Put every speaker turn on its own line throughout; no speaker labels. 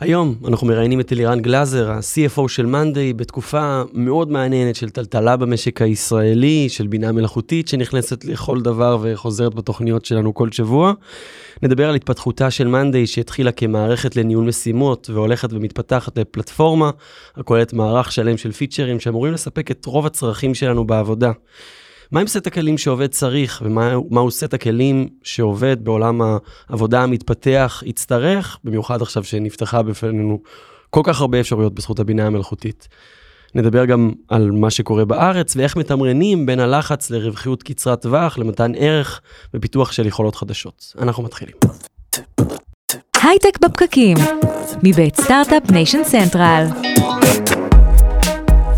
היום אנחנו מראיינים את אלירן גלאזר, ה-CFO של מאנדיי, בתקופה מאוד מעניינת של טלטלה במשק הישראלי, של בינה מלאכותית שנכנסת לכל דבר וחוזרת בתוכניות שלנו כל שבוע. נדבר על התפתחותה של מאנדיי שהתחילה כמערכת לניהול משימות והולכת ומתפתחת לפלטפורמה, הכוללת מערך שלם של פיצ'רים שאמורים לספק את רוב הצרכים שלנו בעבודה. מהם סט הכלים שעובד צריך, ומהו סט הכלים שעובד בעולם העבודה המתפתח יצטרך, במיוחד עכשיו שנפתחה בפנינו כל כך הרבה אפשרויות בזכות הבינה המלאכותית. נדבר גם על מה שקורה בארץ ואיך מתמרנים בין הלחץ לרווחיות קצרת טווח למתן ערך ופיתוח של יכולות חדשות. אנחנו מתחילים.
הייטק בפוקוס, מבית Start-Up Nation Central.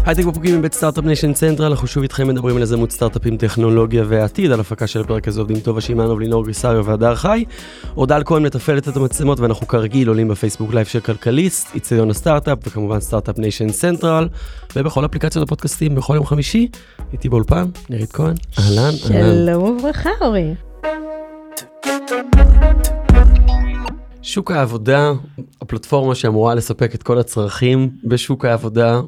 הייטק בפוקוס מבית Start-Up Nation Central, אנחנו שוב איתכם מדברים על יזמות סטארט-אפים, טכנולוגיה ועתיד, על הפקה של הפרק הזה עובדים טובה שמענוב, לינור גריסריו והדר חי. אורדל כהן מתפעלת את המצלמות ואנחנו כרגיל עולים ב Facebook Live של כלכליסט, איצטדיון הסטארט-אפ וכמובן Start-Up Nation Central, ובכל אפליקציות הפודקאסטים בכל יום חמישי, איתי באולפן, נירית כהן, אהלן,
אהלן. שלום וברכה אורי.
שוק העבודה, הפלטפורמה שאמורה לספק את כל הצרכים בשוק העבודה,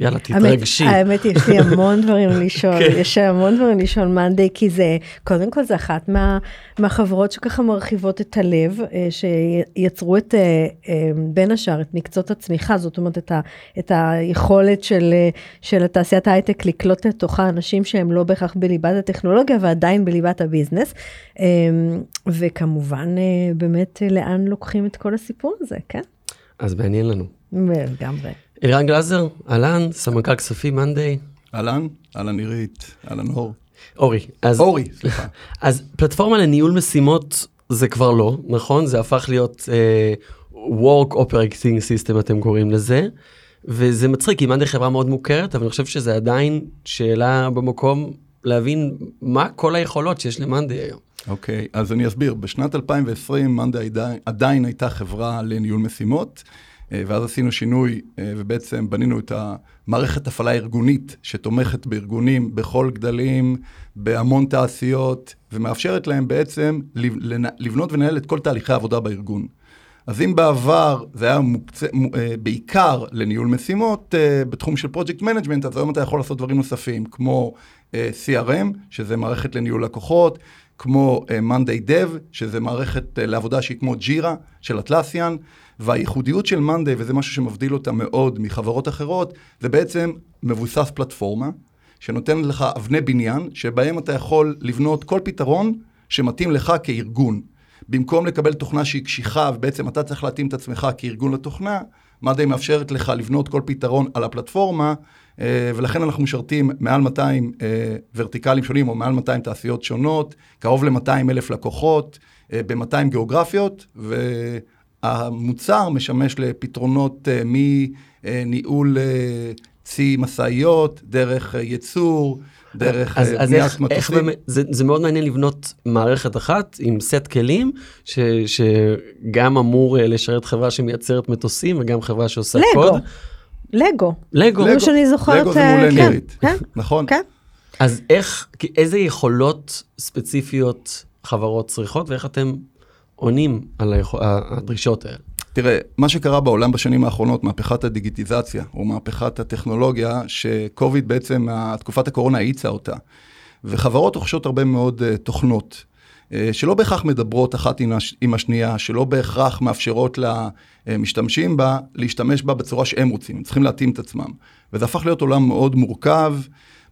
יאללה, תתרגשי.
האמת, יש לי המון דברים לשאול, כן. יש המון דברים לשאול monday, כי זה, קודם כל זה אחת מה, מהחברות שככה מרחיבות את הלב, אה, שיצרו את, אה, אה, בין השאר, את מקצות הצמיחה, זאת אומרת, את, ה, את היכולת של, של תעשיית ההייטק לקלוט לתוכה אנשים שהם לא בהכרח בליבת הטכנולוגיה, ועדיין בליבת הביזנס. וכמובן, באמת, לאן לוקחים את כל הסיפור הזה, כן?
אז מעניין לנו.
לגמרי.
אלירן גלזר, אהלן, סמנכ"ל כספים מאנדיי.
אהלן, אהלן נירית, אהלן אור.
אורי. אז,
אורי, סליחה.
אז פלטפורמה לניהול משימות זה כבר לא, נכון? זה הפך להיות uh, Work Operating System אתם קוראים לזה. וזה מצחיק, כי מאנדיי חברה מאוד מוכרת, אבל אני חושב שזה עדיין שאלה במקום להבין מה כל היכולות שיש למאנדיי היום.
אוקיי, okay, אז אני אסביר. בשנת 2020 מאנדיי עדיין, עדיין הייתה חברה לניהול משימות. אה, ואז עשינו שינוי, אה, ובעצם בנינו את המערכת הפעלה ארגונית, שתומכת בארגונים בכל גדלים, בהמון תעשיות, ומאפשרת להם בעצם לבנות ולנהל את כל תהליכי העבודה בארגון. אז אם בעבר זה היה מוקצה, אה, בעיקר לניהול משימות בתחום של project management, אז היום אתה יכול לעשות דברים נוספים, כמו CRM, שזה מערכת לניהול לקוחות, כמו Monday Dev, שזה מערכת לעבודה שהיא כמו ג'ירה של אטלסיאן, והייחודיות של מאנדיי, וזה משהו שמבדיל אותה מאוד מחברות אחרות, זה בעצם מבוסס פלטפורמה, שנותנת לך אבני בניין, שבהם אתה יכול לבנות כל פתרון שמתאים לך כארגון. במקום לקבל תוכנה שהיא קשיחה, ובעצם אתה צריך להתאים את עצמך כארגון לתוכנה, מאנדיי מאפשרת לך לבנות כל פתרון על הפלטפורמה, אה, ולכן אנחנו משרתים מעל 200 אה, ורטיקלים שונים, או מעל 200 תעשיות שונות, קרוב ל-200 אלף לקוחות, אה, ב-200 גיאוגרפיות, ו... המוצר משמש לפתרונות מניהול צי משאיות, דרך ייצור, דרך
אז, uh, אז איך, איך באמת, זה, זה מאוד מעניין לבנות מערכת אחת עם סט כלים, ש, שגם אמור לשרת חברה שמייצרת מטוסים וגם חברה שעושה
לגו.
קוד.
לגו.
לגו.
לגו. שאני זוכרת.
לגו זה מול כן, כן, נכון.
כן.
אז איך, איזה יכולות ספציפיות חברות צריכות ואיך אתם עונים על הדרישות האלה?
תראה, מה שקרה בעולם בשנים האחרונות, מהפכת הדיגיטיזציה, או מהפכת הטכנולוגיה, שקוביד בעצם, תקופת הקורונה האיצה אותה. וחברות רוכשות הרבה מאוד uh, תוכנות, שלא בהכרח מדברות אחת עם, הש, עם השנייה, שלא בהכרח מאפשרות למשתמשים בה להשתמש בה בצורה שהם רוצים, הם צריכים להתאים את עצמם. וזה הפך להיות עולם מאוד מורכב.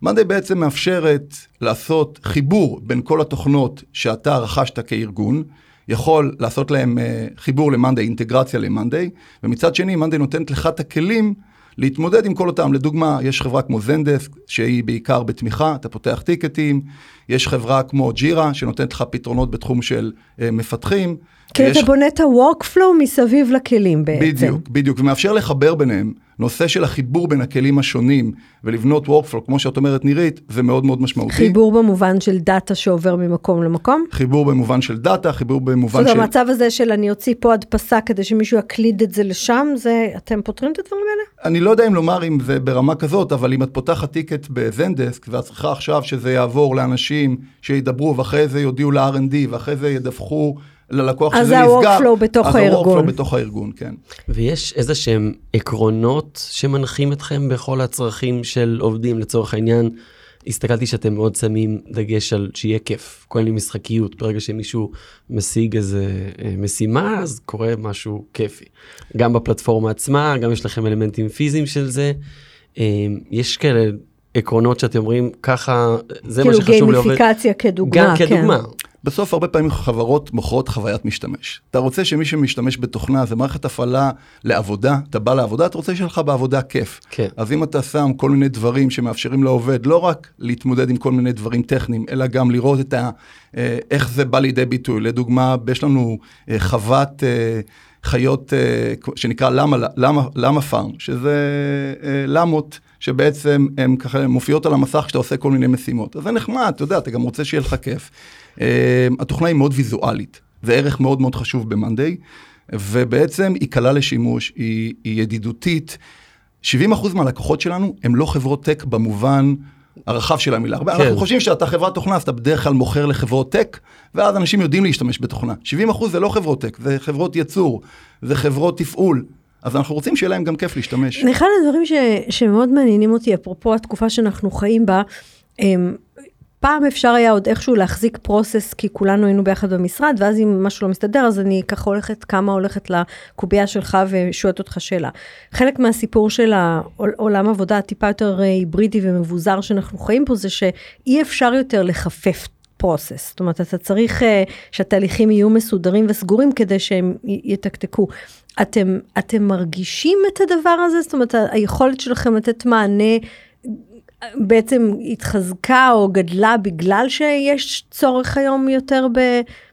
מאנדיי בעצם מאפשרת לעשות חיבור בין כל התוכנות שאתה רכשת כארגון, יכול לעשות להם uh, חיבור למאנדיי, אינטגרציה למאנדיי, ומצד שני מאנדיי נותנת לך את הכלים להתמודד עם כל אותם. לדוגמה, יש חברה כמו זנדסק, שהיא בעיקר בתמיכה, אתה פותח טיקטים, יש חברה כמו ג'ירה, שנותנת לך פתרונות בתחום של uh, מפתחים.
כי יש... אתה בונה את ה-workflow מסביב לכלים בעצם.
בדיוק, בדיוק, ומאפשר לחבר ביניהם. נושא של החיבור בין הכלים השונים ולבנות workflow, כמו שאת אומרת נירית, זה מאוד מאוד משמעותי.
חיבור במובן של דאטה שעובר ממקום למקום?
חיבור במובן של דאטה, חיבור במובן
של...
זאת
אומרת, המצב הזה של אני אוציא פה הדפסה כדי שמישהו יקליד את זה לשם, זה, אתם פותרים את הדברים האלה?
אני לא יודע אם לומר אם זה ברמה כזאת, אבל אם את פותחת ticket ב-Zendesk, ואת צריכה עכשיו שזה יעבור לאנשים שידברו, ואחרי זה יודיעו ל-R&D, ואחרי זה ידווחו ללקוח
אז
שזה
זה
נסגר.
ה-workflow בתוך
אז
הארגון.
ה-workflow בתוך הארגון, כן.
ויש איזה שהם עקרונות שמנחים אתכם בכל הצרכים של עובדים לצורך העניין. הסתכלתי שאתם מאוד שמים דגש על שיהיה כיף, כל מיני משחקיות, ברגע שמישהו משיג איזה אה, משימה אז קורה משהו כיפי. גם בפלטפורמה עצמה, גם יש לכם אלמנטים פיזיים של זה. אה, יש כאלה עקרונות שאתם אומרים ככה, זה מה
כאילו
שחשוב לעובד.
גיימיפיקציה כדוגמה,
גם
כן.
כדוגמה.
בסוף הרבה פעמים חברות מוכרות חוויית משתמש. אתה רוצה שמי שמשתמש בתוכנה זה מערכת הפעלה לעבודה, אתה בא לעבודה, אתה רוצה שיהיה לך בעבודה כיף.
כן.
אז אם אתה שם כל מיני דברים שמאפשרים לעובד לא רק להתמודד עם כל מיני דברים טכניים, אלא גם לראות את ה, אה, איך זה בא לידי ביטוי. לדוגמה, יש לנו אה, חוות אה, חיות אה, שנקרא למה, למה, למה פארם, שזה אה, למות. שבעצם הן ככה מופיעות על המסך כשאתה עושה כל מיני משימות. אז זה נחמד, אתה יודע, אתה גם רוצה שיהיה לך כיף. Uh, התוכנה היא מאוד ויזואלית, זה ערך מאוד מאוד חשוב ב-Monday, ובעצם היא קלה לשימוש, היא, היא ידידותית. 70% מהלקוחות שלנו הם לא חברות טק במובן הרחב של המילה. כן. אנחנו חושבים שאתה חברת תוכנה, אז אתה בדרך כלל מוכר לחברות טק, ואז אנשים יודעים להשתמש בתוכנה. 70% זה לא חברות טק, זה חברות ייצור, זה חברות תפעול. אז אנחנו רוצים שיהיה להם גם כיף להשתמש.
אחד הדברים ש, שמאוד מעניינים אותי, אפרופו התקופה שאנחנו חיים בה, הם, פעם אפשר היה עוד איכשהו להחזיק פרוסס, כי כולנו היינו ביחד במשרד, ואז אם משהו לא מסתדר, אז אני ככה הולכת, כמה הולכת לקובייה שלך ושואלת אותך שאלה. חלק מהסיפור של העולם עבודה הטיפה יותר היברידי ומבוזר שאנחנו חיים פה, זה שאי אפשר יותר לחפף פרוסס. זאת אומרת, אתה צריך uh, שהתהליכים יהיו מסודרים וסגורים כדי שהם יתקתקו. אתם, אתם מרגישים את הדבר הזה? זאת אומרת, היכולת שלכם לתת מענה בעצם התחזקה או גדלה בגלל שיש צורך היום יותר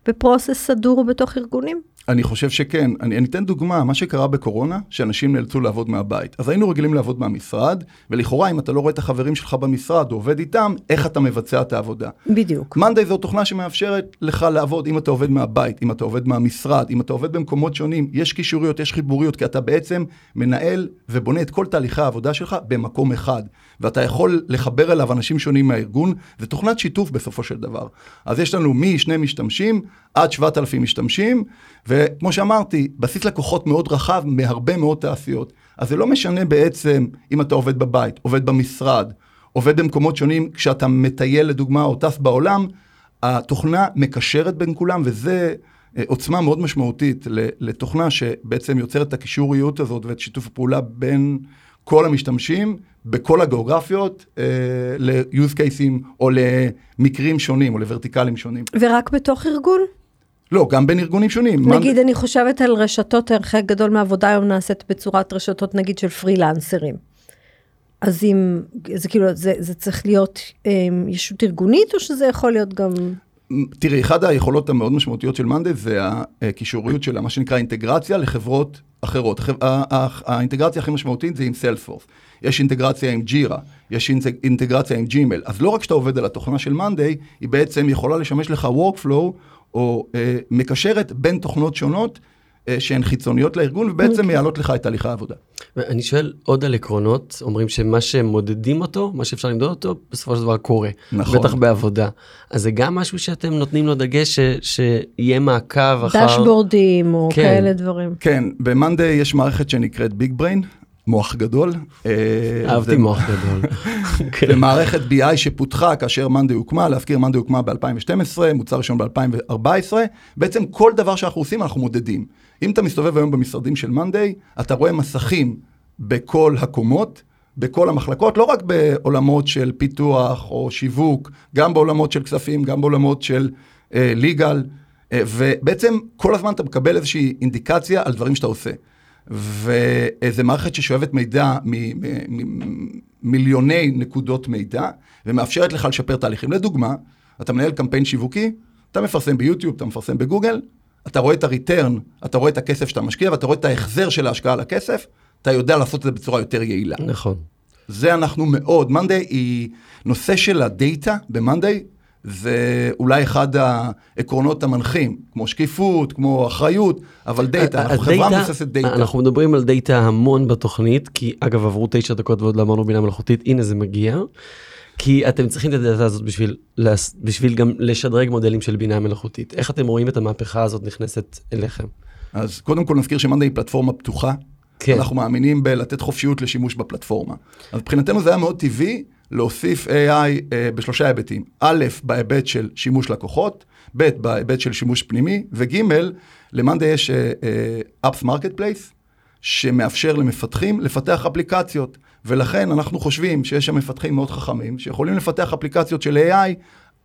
בפרוסס סדור בתוך ארגונים?
אני חושב שכן. אני, אני אתן דוגמה, מה שקרה בקורונה, שאנשים נאלצו לעבוד מהבית. אז היינו רגילים לעבוד מהמשרד, ולכאורה אם אתה לא רואה את החברים שלך במשרד או עובד איתם, איך אתה מבצע את העבודה.
בדיוק.
מאנדיי זו תוכנה שמאפשרת לך לעבוד אם אתה עובד מהבית, אם אתה עובד מהמשרד, אם אתה עובד במקומות שונים, יש קישוריות, יש חיבוריות, כי אתה בעצם מנהל ובונה את כל תהליכי העבודה שלך במקום אחד. ואתה יכול לחבר אליו אנשים שונים מהארגון, זה תוכנת שיתוף בסופו של דבר. אז יש לנו משני משתמשים עד 7,000 משתמשים, וכמו שאמרתי, בסיס לקוחות מאוד רחב מהרבה מאוד תעשיות. אז זה לא משנה בעצם אם אתה עובד בבית, עובד במשרד, עובד במקומות שונים, כשאתה מטייל לדוגמה או טס בעולם, התוכנה מקשרת בין כולם, וזה עוצמה מאוד משמעותית לתוכנה שבעצם יוצרת את הקישוריות הזאת ואת שיתוף הפעולה בין כל המשתמשים בכל הגיאוגרפיות אה, ל-use cases או למקרים שונים או לוורטיקלים שונים.
ורק בתוך ארגון?
לא, גם בין ארגונים שונים.
נגיד, מה... אני חושבת על רשתות, חלק גדול מהעבודה היום נעשית בצורת רשתות, נגיד, של פרילנסרים. אז אם, זה כאילו, זה, זה צריך להיות אה, ישות ארגונית, או שזה יכול להיות גם...
תראי, אחת היכולות המאוד משמעותיות של מאנדי זה הקישוריות של מה שנקרא אינטגרציה לחברות אחרות. האינטגרציה הכי משמעותית זה עם סיילספורס. יש אינטגרציה עם ג'ירה, יש אינטגרציה עם ג'ימל. אז לא רק שאתה עובד על התוכנה של מאנדי, היא בעצם יכולה לשמש לך workflow, או אה, מקשרת בין תוכנות שונות. שהן חיצוניות לארגון ובעצם okay. מייעלות לך את תהליך העבודה.
אני שואל עוד על עקרונות, אומרים שמה שמודדים אותו, מה שאפשר למדוד אותו, בסופו של דבר קורה.
נכון.
בטח בעבודה. אז זה גם משהו שאתם נותנים לו דגש, ש, שיהיה מעקב אחר...
דשבורדים או כן. כאלה דברים.
כן, ב-Monday יש מערכת שנקראת ביג בריין. מוח גדול.
אהבתי מוח גדול.
זה מערכת BI שפותחה כאשר מאנדי הוקמה, להזכיר מאנדי הוקמה ב-2012, מוצר ראשון ב-2014, בעצם כל דבר שאנחנו עושים אנחנו מודדים. אם אתה מסתובב היום במשרדים של מאנדי, אתה רואה מסכים בכל הקומות, בכל המחלקות, לא רק בעולמות של פיתוח או שיווק, גם בעולמות של כספים, גם בעולמות של ליגל, uh, uh, ובעצם כל הזמן אתה מקבל איזושהי אינדיקציה על דברים שאתה עושה. וזו מערכת ששואבת מידע ממיליוני נקודות מידע, ומאפשרת לך לשפר תהליכים. לדוגמה, אתה מנהל קמפיין שיווקי, אתה מפרסם ביוטיוב, אתה מפרסם בגוגל, אתה רואה את הריטרן, אתה רואה את הכסף שאתה משקיע, ואתה רואה את ההחזר של ההשקעה על הכסף, אתה יודע לעשות את זה בצורה יותר יעילה.
נכון.
זה אנחנו מאוד, מאנדיי היא, נושא של הדאטה במאנדיי זה אולי אחד העקרונות המנחים, כמו שקיפות, כמו אחריות, אבל דאטה, אנחנו חברה מבוססת דאטה.
אנחנו מדברים על דאטה המון בתוכנית, כי אגב עברו תשע דקות ועוד לא אמרנו בינה מלאכותית, הנה זה מגיע. כי אתם צריכים את הדאטה הזאת בשביל, בשביל גם לשדרג מודלים של בינה מלאכותית. איך אתם רואים את המהפכה הזאת נכנסת אליכם?
אז קודם כל נזכיר שמאנדה היא פלטפורמה פתוחה. כן. אנחנו מאמינים בלתת חופשיות לשימוש בפלטפורמה. אז מבחינתנו זה היה מאוד טבעי להוסיף AI אה, בשלושה היבטים. א', בהיבט של שימוש לקוחות, ב', בהיבט של שימוש פנימי, וג', למאנדה יש uh, uh, Apps Marketplace, שמאפשר למפתחים לפתח אפליקציות. ולכן אנחנו חושבים שיש שם מפתחים מאוד חכמים, שיכולים לפתח אפליקציות של AI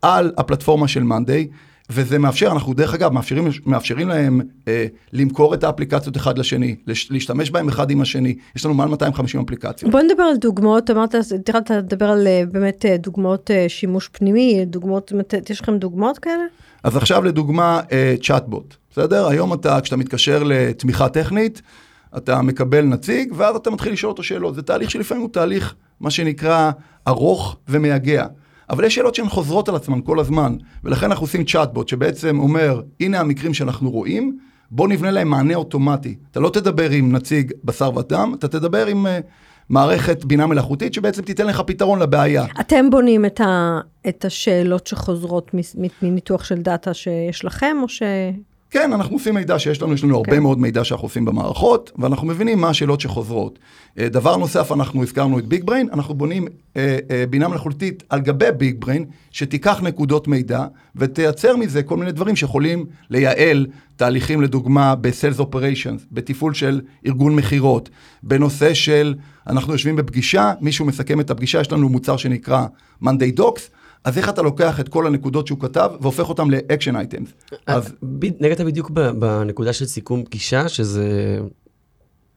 על הפלטפורמה של מאנדיי, וזה מאפשר, אנחנו דרך אגב מאפשרים, מאפשרים להם אה, למכור את האפליקציות אחד לשני, לש, להשתמש בהם אחד עם השני, יש לנו מעל 250 אפליקציות.
בוא נדבר על דוגמאות, אמרת, התחלת לדבר על אה, באמת אה, דוגמאות אה, שימוש פנימי, דוגמאות, יש לכם דוגמאות כאלה?
אז עכשיו לדוגמה צ'אטבוט, בסדר? היום אתה, כשאתה מתקשר לתמיכה טכנית, אתה מקבל נציג, ואז אתה מתחיל לשאול אותו שאלות. זה תהליך שלפעמים הוא תהליך, מה שנקרא, ארוך ומייגע. אבל יש שאלות שהן חוזרות על עצמן כל הזמן, ולכן אנחנו עושים צ'אטבוט שבעצם אומר, הנה המקרים שאנחנו רואים, בוא נבנה להם מענה אוטומטי. אתה לא תדבר עם נציג בשר ודם, אתה תדבר עם uh, מערכת בינה מלאכותית שבעצם תיתן לך פתרון לבעיה.
אתם בונים את, ה, את השאלות שחוזרות מניתוח של דאטה שיש לכם, או ש...
כן, אנחנו עושים מידע שיש לנו, יש לנו okay. הרבה כן. מאוד מידע שאנחנו עושים במערכות, ואנחנו מבינים מה השאלות שחוזרות. אה, דבר נוסף, אנחנו הזכרנו את Big Brain, אנחנו בונים אה, אה, בינה מלאכותית על גבי Big Brain, שתיקח נקודות מידע, ותייצר מזה כל מיני דברים שיכולים לייעל תהליכים, לדוגמה, ב-Sales Operations, בתפעול של ארגון מכירות, בנושא של, אנחנו יושבים בפגישה, מישהו מסכם את הפגישה, יש לנו מוצר שנקרא Monday Docs, אז איך אתה לוקח את כל הנקודות שהוא כתב והופך אותם ל-action
items. אז... נגעת בדיוק בנקודה של סיכום פגישה, שזה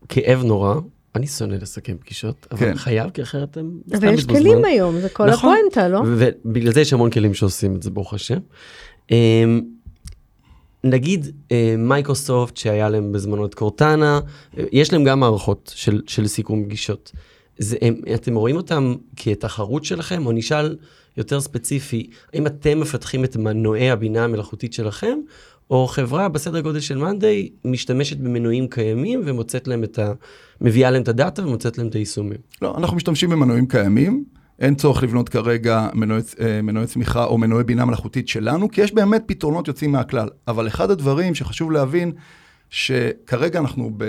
כאב נורא. אני שונא לסכם פגישות, אבל כן. חייב, כי אחרת אתם
אבל יש כלים היום, זה כל נכון. הפואנטה, לא?
ובגלל זה יש המון כלים שעושים את זה, ברוך השם. אמ, נגיד אה, מייקרוסופט שהיה להם בזמנו את קורטנה, אה, יש להם גם מערכות של, של סיכום פגישות. זה, הם, אתם רואים אותם כתחרות שלכם, או נשאל יותר ספציפי, האם אתם מפתחים את מנועי הבינה המלאכותית שלכם, או חברה בסדר גודל של מאנדיי משתמשת במנועים קיימים ומוצאת להם את ה... מביאה להם את הדאטה ומוצאת להם את היישומים.
לא, אנחנו משתמשים במנועים קיימים. אין צורך לבנות כרגע מנועי, אה, מנועי צמיחה או מנועי בינה מלאכותית שלנו, כי יש באמת פתרונות יוצאים מהכלל. אבל אחד הדברים שחשוב להבין, שכרגע אנחנו ב,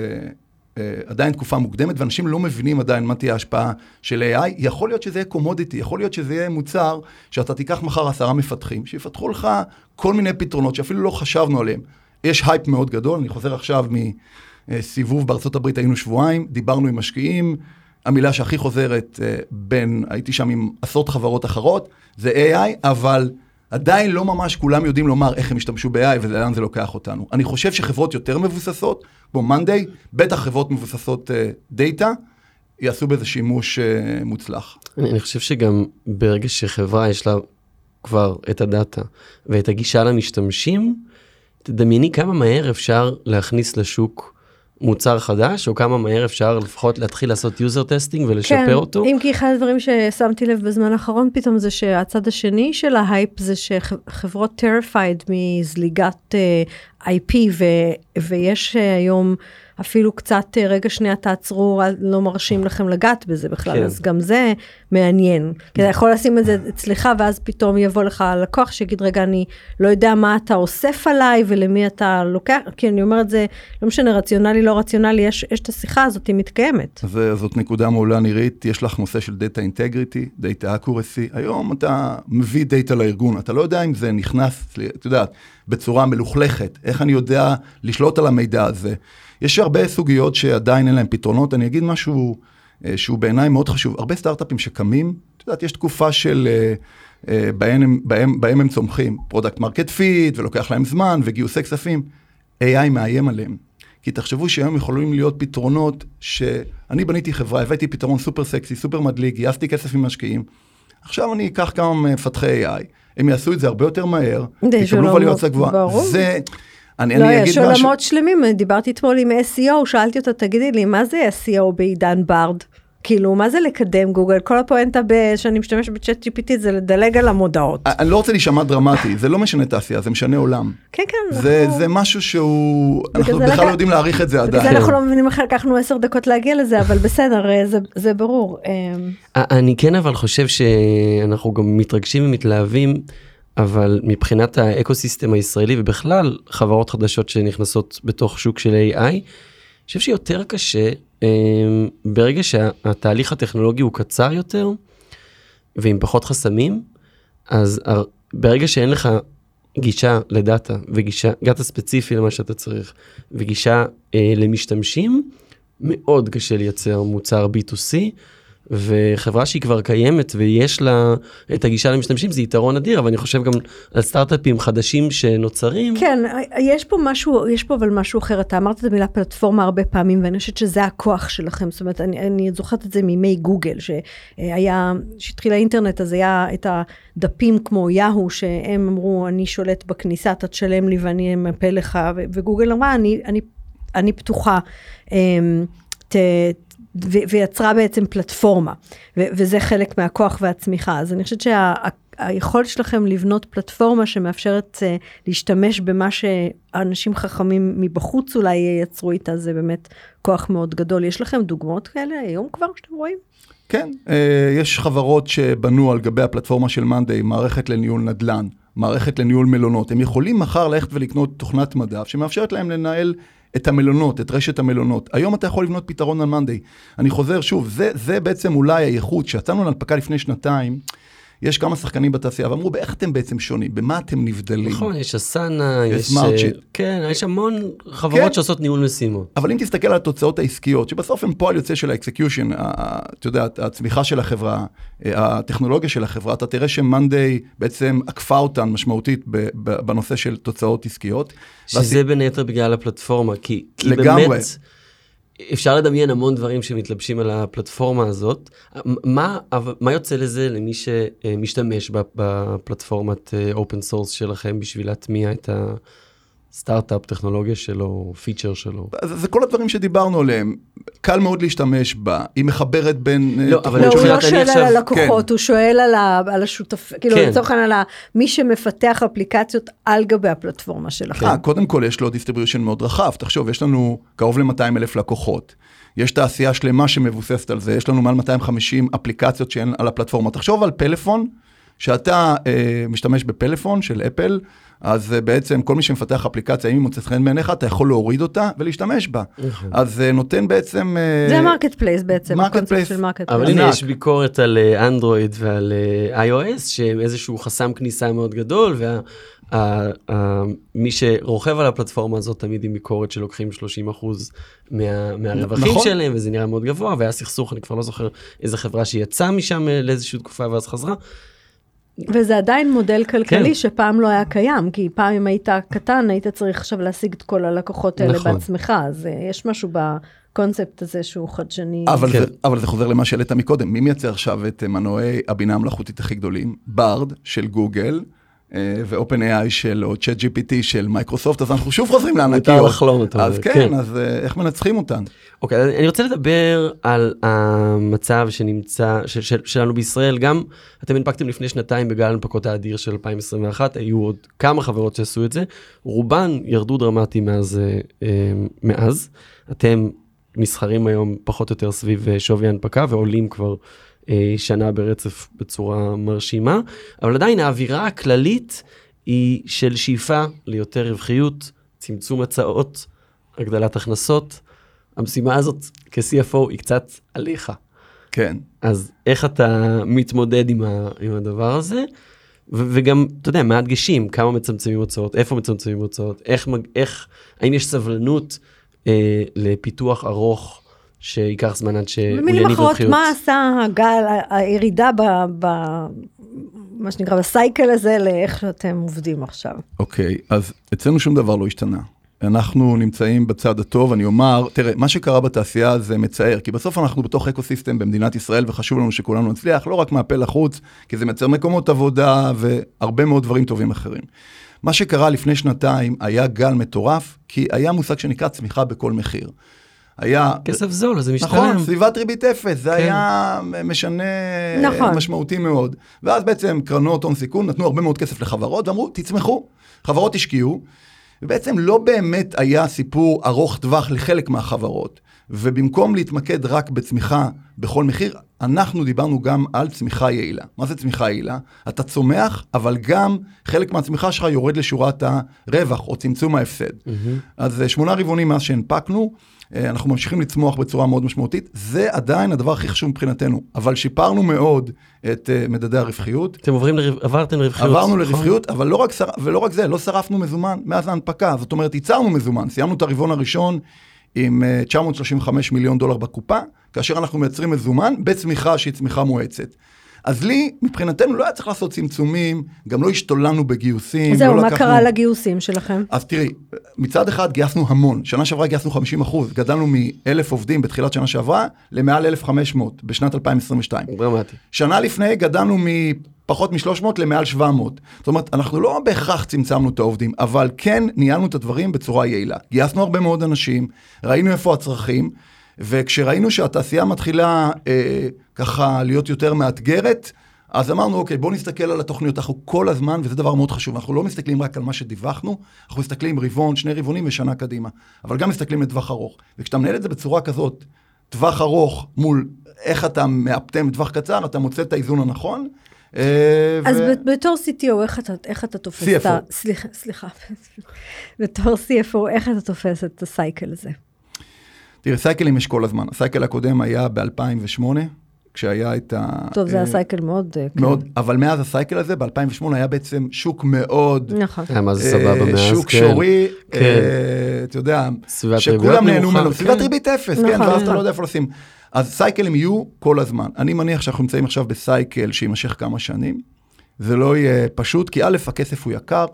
עדיין תקופה מוקדמת, ואנשים לא מבינים עדיין מה תהיה ההשפעה של AI. יכול להיות שזה יהיה קומודיטי, יכול להיות שזה יהיה מוצר שאתה תיקח מחר עשרה מפתחים, שיפתחו לך כל מיני פתרונות שאפילו לא חשבנו עליהם. יש הייפ מאוד גדול, אני חוזר עכשיו מסיבוב בארצות הברית, היינו שבועיים, דיברנו עם משקיעים, המילה שהכי חוזרת אה, בין, הייתי שם עם עשרות חברות אחרות, זה AI, אבל עדיין לא ממש כולם יודעים לומר איך הם השתמשו ב-AI ולאן זה לוקח אותנו. אני חושב שחברות יותר מבוססות, כמו מאנדיי, בטח חברות מבוססות uh, יעשו בזה שימוש uh, מוצלח.
אני, אני חושב שגם ברגע שחברה יש לה כבר את הדאטה ואת הגישה למשתמשים, תדמייני כמה מהר אפשר להכניס לשוק מוצר חדש, או כמה מהר אפשר לפחות להתחיל לעשות user testing ולשפר
כן,
אותו?
אם כי אחד הדברים ששמתי לב בזמן האחרון פתאום זה שהצד השני של ההייפ זה שחברות terrified מזליגת uh, אה, IP ו, ויש uh, היום אפילו קצת אה, רגע שנייה תעצרו, לא מרשים לכם לגעת בזה בכלל, כן. אז גם זה מעניין. כי אתה יכול לשים את זה אצלך, ואז פתאום יבוא לך לקוח שיגיד, רגע, אני לא יודע מה אתה אוסף עליי ולמי אתה לוקח, כי אני אומרת, זה לא משנה, רציונלי, לא רציונלי, יש, יש את השיחה הזאת, היא מתקיימת.
זה, זאת נקודה מעולה נירית, יש לך נושא של Data Integrity, Data Accuracy, היום אתה מביא דאטה לארגון, אתה לא יודע אם זה נכנס, את יודעת, בצורה מלוכלכת, איך אני יודע לשלוט על המידע הזה. יש הרבה סוגיות שעדיין אין להם פתרונות. אני אגיד משהו אה, שהוא בעיניי מאוד חשוב. הרבה סטארט-אפים שקמים, את יודעת, יש תקופה של... אה, אה, בהם הם, בהם, בהם הם צומחים, product market fit, ולוקח להם זמן, וגיוסי כספים. AI מאיים עליהם. כי תחשבו שהיום יכולים להיות פתרונות שאני בניתי חברה, הבאתי פתרון סופר סקסי, סופר מדליק, גייסתי כסף ממשקיעים. עכשיו אני אקח כמה מפתחי AI, הם יעשו את זה הרבה יותר מהר, יקבלו וליואציה גבוהה. זה,
אני, לא, אני אגיד משהו... לא, יש עולמות שלמים, דיברתי אתמול עם SEO, שאלתי אותו, תגידי לי, מה זה SEO בעידן ברד? כאילו, מה זה לקדם גוגל? כל הפואנטה ב- שאני משתמשת בצ'אט GPT זה לדלג על המודעות.
אני לא רוצה להישמע דרמטי, זה לא משנה תעשייה, זה משנה עולם.
כן, כן.
זה,
אנחנו-
זה משהו שהוא, אנחנו בכלל לא יודעים להעריך את זה
בגלל זה
עדיין.
אנחנו לא מבינים איך לקחנו עשר דקות להגיע לזה, אבל בסדר, אה, זה- זה ברור. אה,
אני כן אבל חושב שאנחנו גם מתרגשים ומתלהבים, אבל מבחינת האקוסיסטם הישראלי ובכלל חברות חדשות שנכנסות בתוך שוק של AI, אני חושב שיותר קשה אה, ברגע שהתהליך הטכנולוגי הוא קצר יותר ועם פחות חסמים, אז ברגע שאין לך גישה לדאטה וגישה, דאטה ספציפי למה שאתה צריך וגישה אה, למשתמשים, מאוד קשה לייצר מוצר B2C, וחברה שהיא כבר קיימת ויש לה את הגישה למשתמשים זה יתרון אדיר, אבל אני חושב גם על סטארט-אפים חדשים שנוצרים.
כן, יש פה משהו, יש פה אבל משהו אחר. אתה אמרת את המילה פלטפורמה הרבה פעמים, ואני חושבת שזה הכוח שלכם. זאת אומרת, אני, אני זוכרת את זה מימי גוגל, שהיה, כשהתחיל האינטרנט, אז היה את הדפים כמו יהו, שהם אמרו, אני שולט בכניסה, אתה תשלם לי ואני אמפה לך, וגוגל אמרה, אני, אני, אני פתוחה. אמ, ת, ויצרה בעצם פלטפורמה, וזה חלק מהכוח והצמיחה. אז אני חושבת שהיכולת שלכם לבנות פלטפורמה שמאפשרת uh, להשתמש במה שאנשים חכמים מבחוץ אולי ייצרו איתה, זה באמת כוח מאוד גדול. יש לכם דוגמאות כאלה היום כבר שאתם רואים?
כן, אה, יש חברות שבנו על גבי הפלטפורמה של מאנדיי מערכת לניהול נדל"ן, מערכת לניהול מלונות. הם יכולים מחר ללכת ולקנות תוכנת מדף שמאפשרת להם לנהל את המלונות, את רשת המלונות. היום אתה יכול לבנות פתרון על מאנדיי. אני חוזר שוב, זה, זה בעצם אולי הייחוד. כשיצאנו להנפקה לפני שנתיים, יש כמה שחקנים בתעשייה ואמרו, באיך אתם בעצם שונים? במה אתם נבדלים?
נכון, יש Asana,
יש
יש...
Smartsheet.
כן, יש המון חברות
כן.
שעושות ניהול משימות.
אבל אם תסתכל על התוצאות העסקיות, שבסוף הם פועל יוצא של האקסקיושן, אתה יודע, הצמיחה של החברה, אה, הטכנולוגיה של החברה, אתה תראה שמאנדיי בעצם עקפה אותן משמעותית בנושא של תוצאות עסקיות.
שזה בין היתר בגלל הפלטפורמה, כי, כי
לגמרי.
באמת אפשר לדמיין המון דברים שמתלבשים על הפלטפורמה הזאת. מה, מה יוצא לזה למי שמשתמש בפלטפורמת open source שלכם בשביל להטמיע את הסטארט-אפ, טכנולוגיה שלו, פיצ'ר שלו?
זה, זה כל הדברים שדיברנו עליהם. קל מאוד להשתמש בה, היא מחברת בין... אה,
לא, אבל
לא, הוא לא שואל על
עכשיו-
הלקוחות, הוא שואל על ה- על השותפ... כאילו,
כן.
לצורך העניין, על ה- מי שמפתח אפליקציות על גבי הפלטפורמה שלכם.
אה, קודם כל יש לו distribution מאוד רחב. תחשוב, יש לנו קרוב ל-200 אלף לקוחות. יש תעשייה שלמה שמבוססת על זה, יש לנו מעל 250 אפליקציות שהן על הפלטפורמה. תחשוב על פלאפון, שאתה אה, משתמש בפלאפון של אפל, אז אה, בעצם כל מי שמפתח אפליקציה, אם היא מוצאת חן בעיניך, אתה יכול להוריד אותה ולהשתמש בה. אז זה נותן בעצם... אה,
זה ה-marketplace בעצם,
market
הקונספט
place.
של market
אבל. הנה. יש ביקורת על אה, אנדרואיד ועל אה, iOS, שהם איזשהו חסם כניסה מאוד גדול, ומי שרוכב על הפלטפורמה הזאת תמיד עם ביקורת שלוקחים 30 אחוז מה, מהרווחים
נכון.
שלהם, וזה נראה מאוד גבוה, והיה סכסוך, אני כבר לא זוכר איזה חברה שיצאה משם אה, לאיזושהי תקופה ואז חזרה.
וזה עדיין מודל כלכלי
כן.
שפעם לא היה קיים, כי פעם אם היית קטן, היית צריך עכשיו להשיג את כל הלקוחות האלה
נכון.
בעצמך, אז אה, יש משהו בקונספט הזה שהוא חדשני.
אבל,
כן.
זה, אבל זה חוזר למה שהעלית מקודם, מי מייצר עכשיו את אה, מנועי הבינה המלאכותית הכי גדולים? ברד של גוגל ו-OpenAI של, או ChatGPT של מייקרוסופט, אז אנחנו שוב חוזרים לענקיות.
מותר לחלום, אתה
אז
אומר,
כן,
כן.
אז אה, איך מנצחים אותן?
אוקיי, אני רוצה לדבר על המצב שנמצא, של, של, שלנו בישראל, גם אתם הנפקתם לפני שנתיים בגל ההנפקות האדיר של 2021, היו עוד כמה חברות שעשו את זה, רובן ירדו דרמטי מאז, אה, אה, מאז. אתם נסחרים היום פחות או יותר סביב אה, שווי הנפקה ועולים כבר אה, שנה ברצף בצורה מרשימה, אבל עדיין האווירה הכללית היא של שאיפה ליותר רווחיות, צמצום הצעות, הגדלת הכנסות. המשימה הזאת כ-CFO היא קצת עליך.
כן.
אז איך אתה מתמודד עם, ה, עם הדבר הזה? ו- וגם, אתה יודע, מה הדגשים, כמה מצמצמים הוצאות, איפה מצמצמים הוצאות, איך, מג- איך, האם יש סבלנות אה, לפיתוח ארוך שייקח זמן עד שהוא
במילים
יניב
אחרות,
רווחיות?
מה עשה הגל, הירידה ב... ב... מה שנקרא, בסייקל הזה לאיך שאתם עובדים עכשיו.
אוקיי, אז אצלנו שום דבר לא השתנה. אנחנו נמצאים בצד הטוב, אני אומר, תראה, מה שקרה בתעשייה זה מצער, כי בסוף אנחנו בתוך אקוסיסטם במדינת ישראל, וחשוב לנו שכולנו נצליח, לא רק מהפה לחוץ, כי זה מייצר מקומות עבודה והרבה מאוד דברים טובים אחרים. מה שקרה לפני שנתיים היה גל מטורף, כי היה מושג שנקרא צמיחה בכל מחיר. היה...
כסף זול, אז זה משתלם.
נכון, סביבת ריבית אפס, זה
כן.
היה משנה
נכון.
משמעותי מאוד. ואז בעצם קרנות הון סיכון נתנו הרבה מאוד כסף לחברות ואמרו, תצמחו. חברות השקיעו, ובעצם לא באמת היה סיפור ארוך טווח לחלק מהחברות. ובמקום להתמקד רק בצמיחה בכל מחיר, אנחנו דיברנו גם על צמיחה יעילה. מה זה צמיחה יעילה? אתה צומח, אבל גם חלק מהצמיחה שלך יורד לשורת הרווח או צמצום ההפסד. אז אה, שמונה רבעונים מאז שהנפקנו, אה, אנחנו ממשיכים לצמוח בצורה מאוד משמעותית. זה עדיין הדבר הכי חשוב מבחינתנו, אבל שיפרנו מאוד את אה, מדדי הרווחיות.
אתם עוברים, לרו- עברתם לרווחיות.
עברנו
נכון?
לרווחיות, אבל לא רק, שר... ולא רק זה, לא שרפנו מזומן מאז ההנפקה. זאת אומרת, ייצרנו מזומן. סיימנו את הרבעון הראשון עם אה, 935 מיליון דולר בקופה, כאשר אנחנו מייצרים מזומן בצמיחה שהיא צמיחה מואצת. אז לי, מבחינתנו, לא היה צריך לעשות צמצומים, גם לא השתוללנו בגיוסים.
זהו,
לא
מה
לקחנו-
קרה לגיוסים שלכם?
אז תראי, מצד אחד גייסנו המון, שנה שעברה גייסנו 50 אחוז, גדלנו מ-1,000 עובדים בתחילת שנה שעברה למעל 1,500 בשנת 2022.
דרמטי.
שנה לפני גדלנו מפחות מ-300 למעל 700. זאת אומרת, אנחנו לא בהכרח צמצמנו את העובדים, אבל כן ניהלנו את הדברים בצורה יעילה. גייסנו הרבה מאוד אנשים, ראינו איפה הצרכים, וכשראינו שהתעשייה מתחילה אה, ככה להיות יותר מאתגרת, אז אמרנו, אוקיי, בואו נסתכל על התוכניות, אנחנו כל הזמן, וזה דבר מאוד חשוב, אנחנו לא מסתכלים רק על מה שדיווחנו, אנחנו מסתכלים רבעון, שני רבעונים ושנה קדימה, אבל גם מסתכלים לטווח ארוך. וכשאתה מנהל את זה בצורה כזאת, טווח ארוך מול איך אתה מאפטם טווח קצר, אתה מוצא את האיזון הנכון. אה,
אז
ו-
בתור CTO, איך אתה, איך אתה תופס את ה...
CFO.
סליחה, סליחה. בתור CFO, איך אתה תופס את הסייקל הזה?
תראה, סייקלים יש כל הזמן. ה cycle הקודם היה ב-2008, כשהיה את ה...
טוב, זה
אה,
היה cycle מאוד... אה, כן.
מאוד, אבל מאז ה cycle הזה, ב-2008 היה בעצם שוק מאוד...
נכון.
היה מה זה
אה,
סבבה מאז,
שוק
כן.
שורי,
כן.
אה, אתה יודע, שכולם נהנו ממנו,
כן.
סביבת ריבית אפס, כן,
נכון,
ואז אתה
נכון.
לא יודע איפה לשים. אז סייקלים יהיו כל הזמן. אני מניח שאנחנו נמצאים עכשיו ב cycle שיימשך כמה שנים. זה לא יהיה פשוט, כי א', הכסף הוא יקר,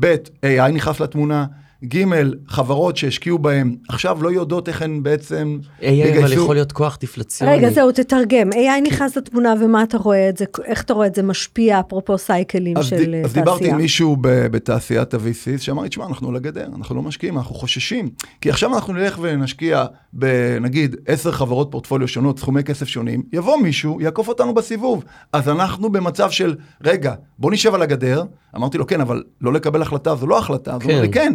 ב', AI נכנס לתמונה, ג', חברות שהשקיעו בהם, עכשיו לא יודעות איך הן בעצם
AI אבל יכול להיות כוח דיפלציוני.
רגע, זהו, תתרגם. AI נכנס לתמונה ומה אתה רואה את זה, איך אתה רואה את זה משפיע, אפרופו סייקלים של
ד,
אה,
אז דיברתי
תעשייה?
עם מישהו ב, בתעשיית ה-VCs שאמר לי, תשמע, אנחנו על הגדר, אנחנו לא משקיעים, אנחנו חוששים. כי עכשיו אנחנו נלך ונשקיע בנגיד עשר חברות פורטפוליו שונות, סכומי כסף שונים, יבוא מישהו, יעקוף אותנו בסיבוב. אז אנחנו במצב של, רגע, בוא נשב על הגדר. אמרתי לו, כן, אבל לא לקבל החלטה זו לא החלטה. אז הוא אומר לי,
כן.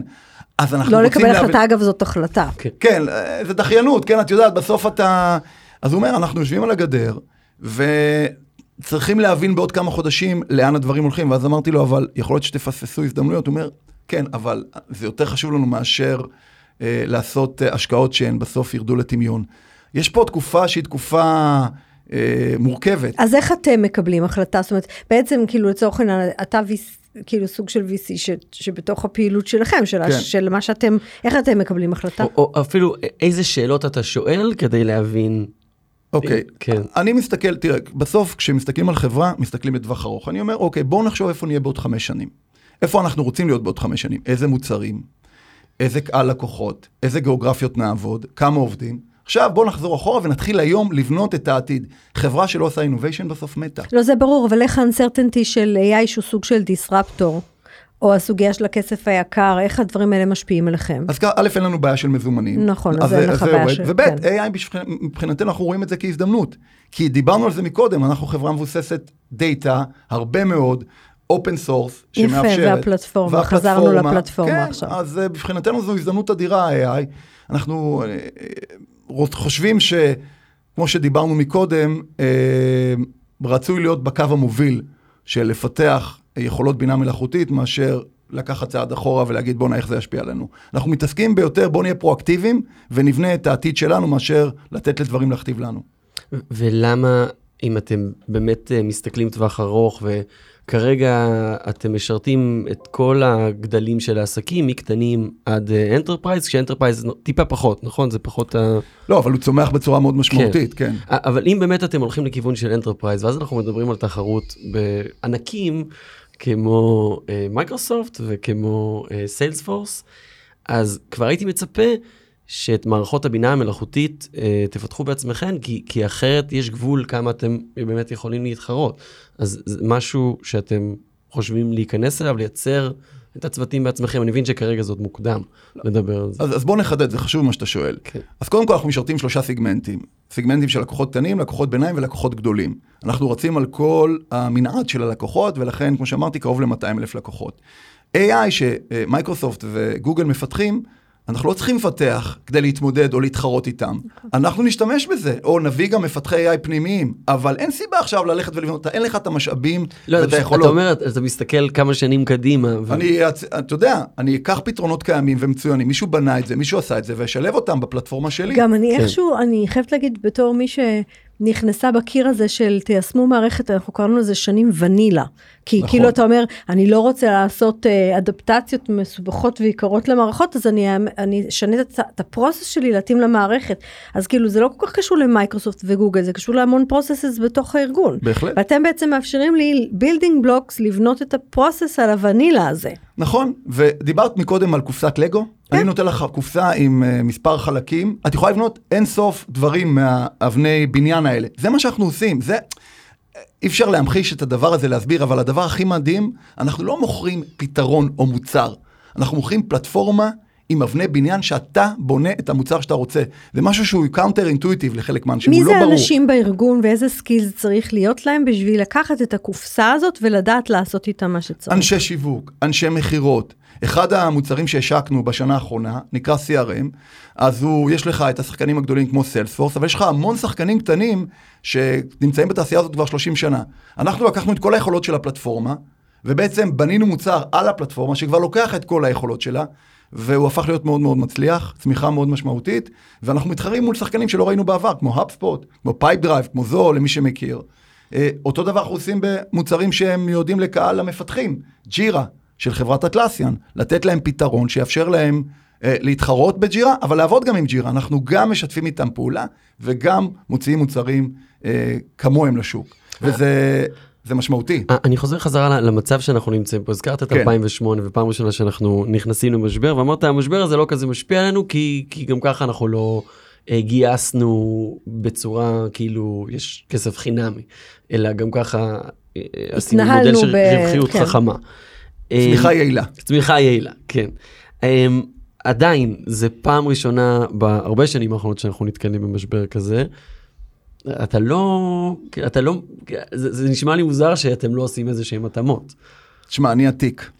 כן. אז אנחנו
לא
רוצים
לקבל
להבין-
החלטה, אגב, זאת החלטה.
כן, אה, זה דחיינות, כן, את יודעת, בסוף אתה... אז הוא אומר, אנחנו יושבים על הגדר, וצריכים להבין בעוד כמה חודשים לאן הדברים הולכים, ואז אמרתי לו, אבל יכול להיות שתפספסו הזדמנויות. הוא אומר, כן, אבל זה יותר חשוב לנו מאשר אה, לעשות אה, השקעות שהן בסוף ירדו לטמיון. יש פה תקופה שהיא תקופה אה, מורכבת.
אז איך אתם מקבלים החלטה? זאת אומרת, בעצם, כאילו, לצורך העניין, אתה VC, כאילו סוג של VC ש, שבתוך הפעילות שלכם, של,
כן.
כן. של מה שאתם, איך אתם מקבלים החלטה?
או, או אפילו איזה שאלות אתה שואל כדי להבין.
אוקיי,
כן.
אני מסתכל, תראה, בסוף כשמסתכלים על חברה, מסתכלים לטווח ארוך. אני אומר, אוקיי, בואו נחשוב איפה נהיה בעוד חמש שנים. איפה אנחנו רוצים להיות בעוד חמש שנים? איזה מוצרים? איזה קהל לקוחות? איזה גיאוגרפיות נעבוד? כמה עובדים? עכשיו בואו נחזור אחורה ונתחיל היום לבנות את העתיד. חברה שלא עושה innovation בסוף מתה.
לא, זה ברור, אבל איך האנסרטנטי של AI שהוא סוג של דיסרפטור, או הסוגיה של הכסף היקר, איך הדברים האלה משפיעים עליכם?
אז א', אין לנו בעיה של מזומנים.
נכון, אז אין לך בעיה. של-
וב',
כן.
AI מבחינתנו אנחנו רואים את זה כהזדמנות. כי דיברנו על זה מקודם, אנחנו חברה מבוססת דאטה, הרבה מאוד, open source,
יפה,
שמאפשרת.
והפלטפורמה, חזרנו לפלטפורמה
כן,
עכשיו.
אז אה, מבחינתנו זו הזדמנות אדירה, ה-AI. אנחנו אה, חושבים ש... כמו שדיברנו מקודם, אה, רצוי להיות בקו המוביל של לפתח יכולות בינה מלאכותית, מאשר לקחת צעד אחורה ולהגיד בוא נראה איך זה ישפיע עלינו. אנחנו מתעסקים ביותר בוא נהיה פרואקטיביים ונבנה את העתיד שלנו מאשר לתת לדברים להכתיב לנו.
ולמה, אם אתם באמת אה, מסתכלים טווח ארוך, וכרגע אתם משרתים את כל הגדלים של העסקים, מקטנים עד enterprise, כש enterprise טיפה פחות, נכון? זה פחות ה...
לא, אבל הוא צומח בצורה מאוד משמעותית, כן.
א- אבל אם באמת אתם הולכים לכיוון של enterprise, ואז אנחנו מדברים על תחרות בענקים כמו אה, מייקרוסופט וכמו אה, Salesforce, אז כבר הייתי מצפה שאת מערכות הבינה המלאכותית אה, תפתחו בעצמכם, כי, כי אחרת יש גבול כמה אתם באמת יכולים להתחרות. אז זה משהו שאתם חושבים להיכנס אליו, לייצר את הצוותים בעצמכם? אני מבין שכרגע עוד מוקדם לדבר על זה.
אז, אז בוא נחדד, זה חשוב מה שאתה שואל.
כן.
אז קודם כל אנחנו משרתים שלושה סיגמנטים. סיגמנטים של לקוחות קטנים, לקוחות ביניים ולקוחות גדולים. אנחנו רצים על כל המנעד של הלקוחות, ולכן, כמו שאמרתי, קרוב ל-200 אלף לקוחות. AI שמייקרוסופט וגוגל מפתחים, אנחנו לא צריכים לפתח כדי להתמודד או להתחרות איתם. אנחנו נשתמש בזה, או נביא גם מפתחי AI פנימיים, אבל אין סיבה עכשיו ללכת ולבנות, אין לך את המשאבים
לא,
ואת
אתה
היכולות.
אומר, אתה מסתכל כמה שנים קדימה. ו-
אני, אתה יודע, אני אקח פתרונות קיימים ומצוינים, מישהו בנה את זה, מישהו עשה את זה, ואשלב אותם בפלטפורמה שלי.
גם אני
כן.
איכשהו, אני חייבת להגיד, בתור מי שנכנסה בקיר הזה של תיישמו מערכת, אנחנו קראנו לזה שנים ונילה. כי
נכון.
כאילו אתה אומר, אני לא רוצה לעשות אה, אדפטציות מסובכות ויקרות למערכות, אז אני, אשנה את, את ה process שלי להתאים למערכת. אז כאילו זה לא כל כך קשור ל Microsoft ו Google, זה קשור להמון processes בתוך הארגון.
בהחלט.
ואתם בעצם מאפשרים לי building blocks לבנות את ה process על הוונילה הזה.
נכון, ודיברת מקודם על קופסת לגו,
כן.
אני נותן לך קופסה עם אה, מספר חלקים, את יכולה לבנות אין סוף דברים מהאבני בניין האלה. זה מה שאנחנו עושים, זה... אי אפשר להמחיש את הדבר הזה, להסביר, אבל הדבר הכי מדהים, אנחנו לא מוכרים פתרון או מוצר, אנחנו מוכרים פלטפורמה עם אבני בניין שאתה בונה את המוצר שאתה רוצה. זה משהו שהוא counter intuitive לחלק מהאנשים,
מי
הוא
זה
לא ברור.
האנשים בארגון ואיזה skills צריך להיות להם בשביל לקחת את הקופסה הזאת ולדעת לעשות איתה מה שצריך?
אנשי שיווק, אנשי מכירות. אחד המוצרים שהשקנו בשנה האחרונה נקרא CRM, אז הוא, יש לך את השחקנים הגדולים כמו Salesforce, אבל יש לך המון שחקנים קטנים שנמצאים בתעשייה הזאת כבר 30 שנה. אנחנו לקחנו את כל היכולות של הפלטפורמה, ובעצם בנינו מוצר על הפלטפורמה שכבר לוקח את כל היכולות שלה, והוא הפך להיות מאוד מאוד מצליח, צמיחה מאוד משמעותית, ואנחנו מתחרים מול שחקנים שלא ראינו בעבר, כמו HubSpot, כמו Pipedrive, כמו Zoho, למי שמכיר. אה, אותו דבר אנחנו עושים במוצרים שהם מיועדים לקהל המפתחים, Jira של חברת Atlassian, לתת להם פתרון שיאפשר להם אה, להתחרות ב Jira, אבל לעבוד גם עם Jira. אנחנו גם משתפים איתם פעולה וגם מוציאים מוצרים אה, כמוהם לשוק. וזה זה משמעותי.
אה, אני חוזר חזרה ל- למצב שאנחנו נמצאים פה, הזכרת את
כן.
2008 ופעם ראשונה שאנחנו נכנסים למשבר ואמרת המשבר הזה לא כזה משפיע עלינו כי, כי גם ככה אנחנו לא אה, גייסנו בצורה כאילו יש כסף חינמי, אלא גם ככה אה, עשינו מודל של
ב-
רווחיות
כן.
חכמה.
צמיחה יעילה.
צמיחה יעילה, כן. עדיין, זה פעם ראשונה בהרבה שנים האחרונות שאנחנו נתקלים במשבר כזה. אתה לא, אתה לא, זה, זה נשמע לי מוזר שאתם לא עושים איזה שהם התאמות.
תשמע, אני עתיק.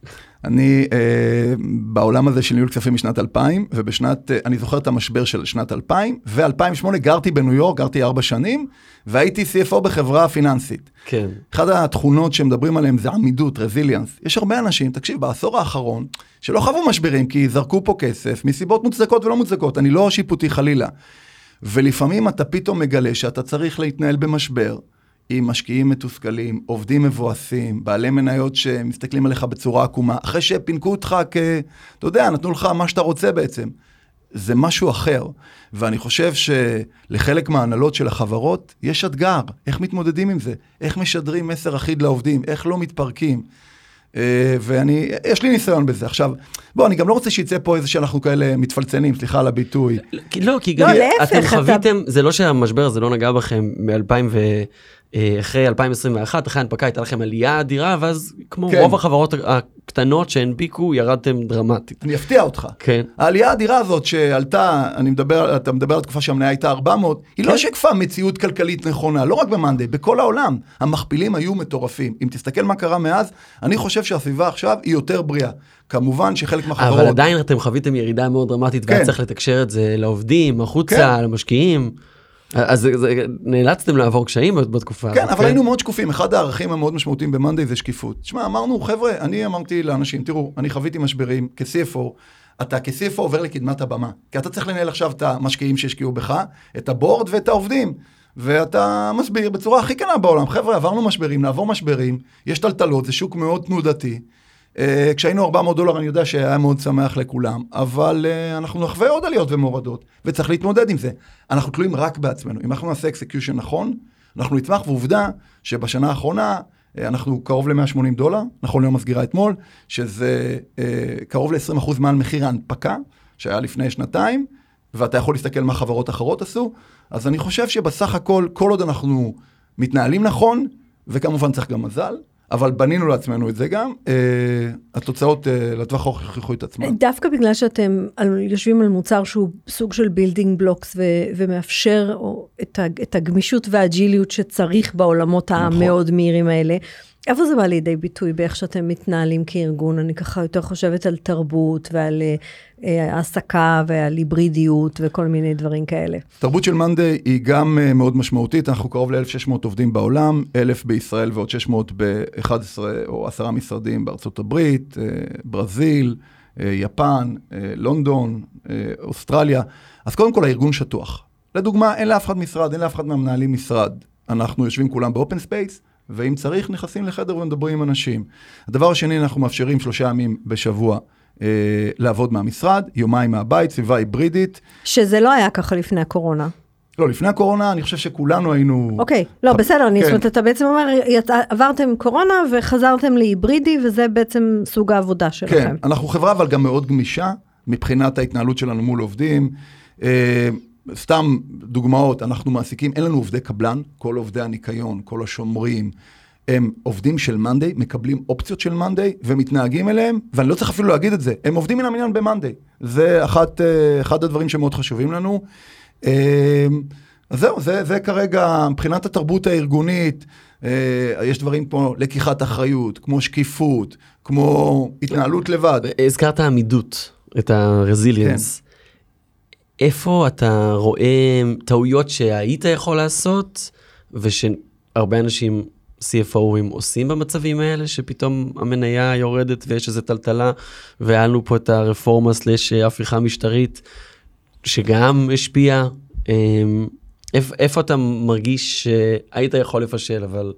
אני אה, בעולם הזה של ניהול כספים משנת 2000, ובשנת, אה, אני זוכר את המשבר של שנת 2000, ו-2008 גרתי בניו יורק, גרתי ארבע שנים, והייתי CFO בחברה פיננסית.
כן.
אחת התכונות שמדברים עליהן זה עמידות, רזיליאנס. יש הרבה אנשים, תקשיב, בעשור האחרון, שלא חוו משברים כי זרקו פה כסף מסיבות מוצדקות ולא מוצדקות, אני לא שיפוטי חלילה. ולפעמים אתה פתאום מגלה שאתה צריך להתנהל במשבר עם משקיעים מתוסכלים, עובדים מבואסים, בעלי מניות שמסתכלים עליך בצורה עקומה, אחרי שפינקו אותך כ... אתה יודע, נתנו לך מה שאתה רוצה בעצם. זה משהו אחר, ואני חושב שלחלק מההנהלות של החברות יש אתגר, איך מתמודדים עם זה, איך משדרים מסר אחיד לעובדים, איך לא מתפרקים. אה, ואני, יש לי ניסיון בזה. עכשיו, בוא, אני גם לא רוצה שיצא פה איזה שאנחנו כאלה מתפלצנים, סליחה על הביטוי.
לא, כי
לא,
גם
להפך,
אתם
אתה-
חוויתם, זה לא שהמשבר הזה לא נגע בכם מ-2000 ו... אה, אחרי 2021, אחרי ההנפקה הייתה לכם עלייה אדירה, ואז כמו
כן.
רוב החברות הקטנות שהנפיקו, ירדתם דרמטית.
אני אפתיע אותך.
כן.
העלייה האדירה הזאת שעלתה, אני מדבר, אתה מדבר על תקופה שהמניה הייתה 400, היא
כן.
לא שיקפה מציאות כלכלית נכונה, לא רק במאנדיי, בכל העולם. המכפילים היו מטורפים. אם תסתכל מה קרה מאז, אני חושב שהסביבה עכשיו היא יותר בריאה. כמובן שחלק מהחברות...
אבל עדיין אתם חוויתם ירידה מאוד דרמטית, והיה
כן.
צריך לתקשר את זה לעובדים, החוצה,
כן.
למשקיעים. אז נאלצתם לעבור קשיים בתקופה
כן,
הזאת.
אבל היינו מאוד שקופים. אחד הערכים המאוד משמעותיים במאנדיי זה שקיפות. תשמע, אמרנו, חבר'ה, אני אמרתי לאנשים, תראו, אני חוויתי משברים כ-CFO, אתה כ-CFO עובר לקדמת הבמה. כי אתה צריך לנהל עכשיו את המשקיעים שהשקיעו בך, את הבורד ואת העובדים. ואתה מסביר בצורה הכי כנה בעולם, חבר'ה, עברנו משברים, נעבור משברים, יש טלטלות, זה שוק מאוד תנודתי. אה, כשהיינו 400 דולר אני יודע שהיה מאוד שמח לכולם, אבל אה, אנחנו נחווה עוד עליות ומורדות, וצריך להתמודד עם זה. אנחנו תלויים רק בעצמנו. אם אנחנו נעשה execution נכון, אנחנו נצמח, ועובדה שבשנה האחרונה אה, אנחנו קרוב ל-180 דולר, נכון ליום הסגירה אתמול, שזה קרוב ל-20% מעל מחיר ההנפקה, שהיה לפני שנתיים, ואתה יכול להסתכל מה חברות אחרות עשו, אז אני חושב שבסך הכל, כל עוד אנחנו מתנהלים נכון, וכמובן צריך גם מזל, אבל בנינו לעצמנו את זה גם, אה, התוצאות אה, לטווח הארוך יוכיחו את עצמם.
דווקא בגלל שאתם על, יושבים על מוצר שהוא סוג של building blocks ו, ומאפשר או, את, ה, את הגמישות והאג'יליות שצריך בעולמות נכון. המאוד מהירים האלה, איפה זה בא לידי ביטוי באיך שאתם מתנהלים כארגון? אני ככה יותר חושבת על תרבות ועל אה, העסקה ועל היברידיות וכל מיני דברים כאלה.
תרבות של monday היא גם אה, מאוד משמעותית, אנחנו קרוב ל-1,600 עובדים בעולם, 1,000 בישראל ועוד 600 ב-11 או 10 משרדים בארצות הברית, אה, ברזיל, יפן, לונדון, אוסטרליה. אז קודם כל הארגון שטוח. לדוגמה, אין לאף אחד משרד, אין לאף אחד מהמנהלים משרד. אנחנו יושבים כולם ב open space, ואם צריך, נכנסים לחדר ומדברים עם אנשים. הדבר השני, אנחנו מאפשרים שלושה ימים בשבוע אה, לעבוד מהמשרד, יומיים מהבית, סביבה היברידית.
שזה לא היה ככה לפני הקורונה.
לא, לפני הקורונה, אני חושב שכולנו היינו...
אוקיי, לא, בסדר, אני, כן. זאת אומרת, אתה בעצם אומר, עברתם קורונה וחזרתם להיברידי, וזה בעצם סוג העבודה שלכם.
כן, אנחנו חברה אבל גם מאוד גמישה, מבחינת ההתנהלות שלנו מול עובדים. אה, סתם דוגמאות, אנחנו מעסיקים, אין לנו עובדי קבלן, כל עובדי הניקיון, כל השומרים, הם עובדים של מאנדיי, מקבלים אופציות של מאנדיי ומתנהגים אליהם, ואני לא צריך אפילו להגיד את זה, הם עובדים מן המניין במאנדיי. זה אחת, אה, אחד הדברים שמאוד חשובים לנו. אה, אז זהו, זה, זה כרגע, מבחינת התרבות הארגונית, אה, יש דברים פה, לקיחת אחריות, כמו שקיפות, כמו התנהלות לבד.
הזכרת עמידות, את הרזיליאנס. כן. איפה אתה רואה טעויות שהיית יכול לעשות, ושהרבה אנשים CFOים עושים במצבים האלה, שפתאום המניה יורדת ויש איזו טלטלה, והיה לנו פה את הרפורמה סלש הפיכה משטרית, שגם השפיעה. אמ, איפה, איפה אתה מרגיש שהיית יכול לפשל, אבל...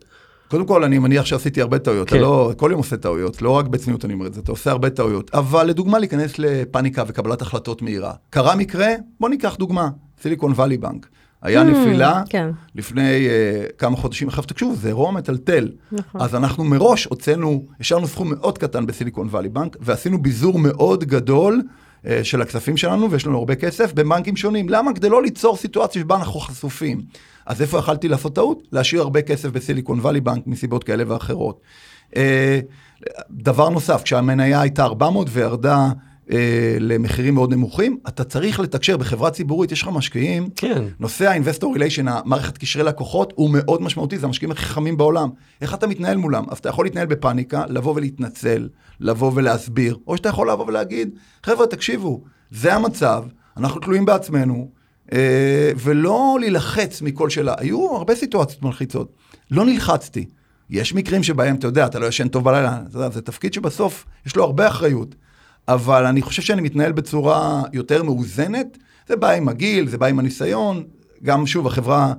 קודם כל, אני מניח שעשיתי הרבה טעויות, כן. לא, כל יום עושה טעויות, לא רק בצניעות אני אומר את זה, אתה עושה הרבה טעויות. אבל לדוגמה, להיכנס לפאניקה וקבלת החלטות מהירה. קרה מקרה, בוא ניקח דוגמה, סיליקון וואלי בנק. היה mm, נפילה כן. לפני uh, כמה חודשים, עכשיו תקשיבו, זה אירוע מטלטל. נכון. אז אנחנו מראש הוצאנו, השארנו סכום מאוד קטן בסיליקון וואלי בנק, ועשינו ביזור מאוד גדול של הכספים שלנו, ויש לנו הרבה כסף, בבנקים שונים. למה? כדי לא ליצור סיטואציה שבה אנחנו חשופים. אז איפה יכלתי לעשות טעות? להשאיר הרבה כסף בסיליקון וואלי בנק מסיבות כאלה ואחרות. אה, דבר נוסף, כשהמניה הייתה 400 וירדה אה, למחירים מאוד נמוכים, אתה צריך לתקשר בחברה ציבורית, יש לך משקיעים.
כן.
נושא ה-investor relation, המערכת קשרי לקוחות, הוא מאוד משמעותי, זה המשקיעים הכי חכמים בעולם. איך אתה מתנהל מולם? אז אתה יכול להתנהל בפאניקה, לבוא ולהתנצל, לבוא ולהסביר, או שאתה יכול לבוא ולהגיד, חבר'ה, תקשיבו, זה המצב, אנחנו תלויים בעצמנו, אה, ולא להילחץ מכל שאלה. היו הרבה סיטואציות מלחיצות. לא נלחצתי. יש מקרים שבהם, אתה יודע, אתה לא ישן טוב בלילה, יודע, זה תפקיד שבסוף יש לו הרבה אחריות. אבל אני חושב שאני מתנהל בצורה יותר מאוזנת. זה בא עם הגיל, זה בא עם הניסיון. גם, שוב, החברה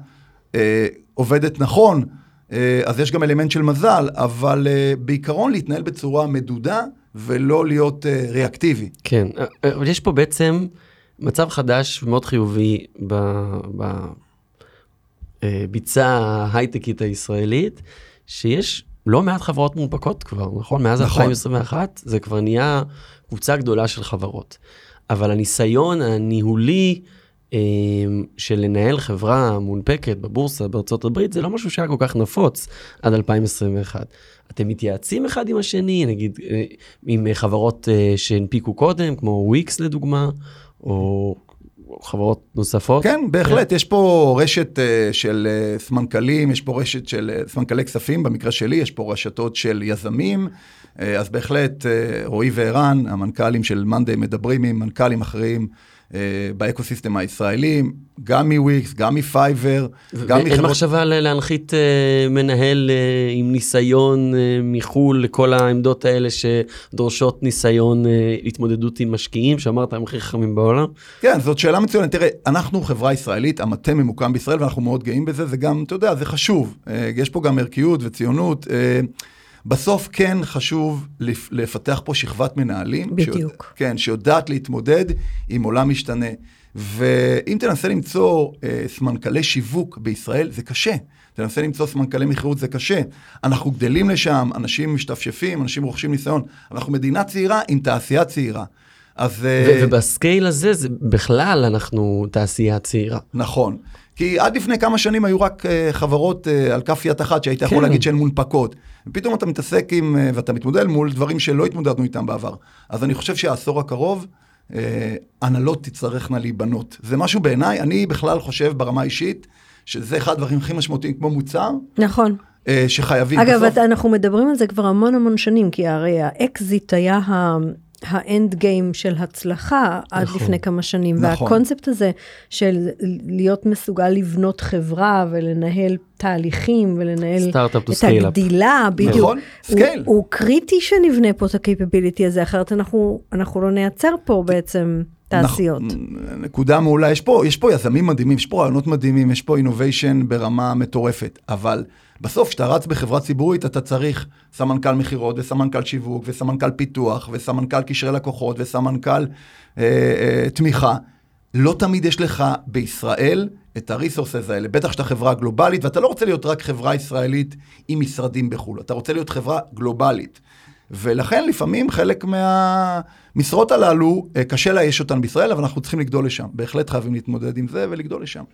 אה, עובדת נכון, אה, אז יש גם אלמנט של מזל, אבל אה, בעיקרון להתנהל בצורה מדודה ולא להיות אה, ריאקטיבי.
כן, אה, אבל יש פה בעצם... מצב חדש ומאוד חיובי בביצה אה, ההייטקית הישראלית, שיש לא מעט חברות מונפקות כבר, נכון? מאז נכון. 2021 זה כבר נהיה קבוצה גדולה של חברות. אבל הניסיון הניהולי אה, של לנהל חברה מונפקת בבורסה בארצות הברית, זה לא משהו שהיה כל כך נפוץ עד 2021. אתם מתייעצים אחד עם השני, נגיד אה, עם חברות שהנפיקו קודם, כמו וויקס לדוגמה, או חברות נוספות?
כן, בהחלט, כן. יש פה רשת uh, של uh, סמנכ"לים, יש פה רשת של uh, סמנכ"לי כספים, במקרה שלי יש פה רשתות של יזמים, uh, אז בהחלט uh, רועי וערן, המנכ"לים של מאנדיי, מדברים עם מנכ"לים אחרים. אה, באקוסיסטם הישראלי, גם מוויקס, גם מפייבר,
גם מחברות... אין מחשבה להנחית uh, מנהל uh, עם ניסיון מחו"ל לכל העמדות האלה שדורשות ניסיון התמודדות עם משקיעים, שאמרת הם הכי חכמים בעולם?
כן, זאת שאלה מצוינת. תראה, אנחנו חברה ישראלית, המטה ממוקם בישראל ואנחנו מאוד גאים בזה, זה גם, אתה יודע, זה חשוב. יש פה גם ערכיות וציונות. בסוף כן חשוב לפתח פה שכבת מנהלים.
בדיוק. שיוד,
כן, שיודעת להתמודד עם עולם משתנה. ואם תנסה למצוא אה, סמנכ"לי שיווק בישראל, זה קשה. תנסה למצוא סמנכ"לי מכירות, זה קשה. אנחנו גדלים לשם, אנשים משתפשפים, אנשים רוכשים ניסיון. אנחנו מדינה צעירה עם תעשייה צעירה. אז...
ו- ובסקייל הזה, זה בכלל אנחנו תעשייה צעירה.
נכון. כי עד לפני כמה שנים היו רק uh, חברות uh, על כף יד אחת שהיית יכול
כן.
להגיד שהן מונפקות. ופתאום אתה מתעסק עם, אה, ואתה מתמודד מול דברים שלא התמודדנו איתם בעבר. אז אני חושב שהעשור הקרוב, הנהלות תצטרכנה להיבנות. זה משהו בעיניי, אני בכלל חושב ברמה האישית, שזה אחד הדברים הכי משמעותיים כמו מוצר,
נכון.
שחייבים.
אגב,
בסוף-
אנחנו מדברים על זה כבר המון המון שנים, כי הרי האקזיט היה ה... ה end game של הצלחה עד
נכון.
לפני כמה שנים,
נכון.
והקונספט הזה של להיות מסוגל לבנות חברה ולנהל תהליכים ולנהל את
scale up.
הגדילה, בדיוק,
נכון,
הוא,
scale.
הוא קריטי שנבנה פה את הקייפביליטי הזה, אחרת אנחנו, אנחנו לא נייצר פה בעצם תעשיות.
נכ- נקודה מעולה, יש פה, יש פה יזמים מדהימים, יש פה רעיונות מדהימים, יש פה אינוביישן ברמה מטורפת, אבל בסוף כשאתה רץ בחברה ציבורית אתה צריך סמנכ"ל מכירות וסמנכ"ל שיווק וסמנכ"ל פיתוח וסמנכ"ל קשרי לקוחות וסמנכ"ל אה, אה, תמיכה. לא תמיד יש לך בישראל את הריסורסס האלה, בטח שאתה חברה גלובלית, ואתה לא רוצה להיות רק חברה ישראלית עם משרדים בחו"ל, אתה רוצה להיות חברה גלובלית. ולכן לפעמים חלק מהמשרות הללו, אה, קשה לאייש אותן בישראל, אבל אנחנו צריכים לגדול לשם. בהחלט חייבים להתמודד עם זה ולגדול לשם.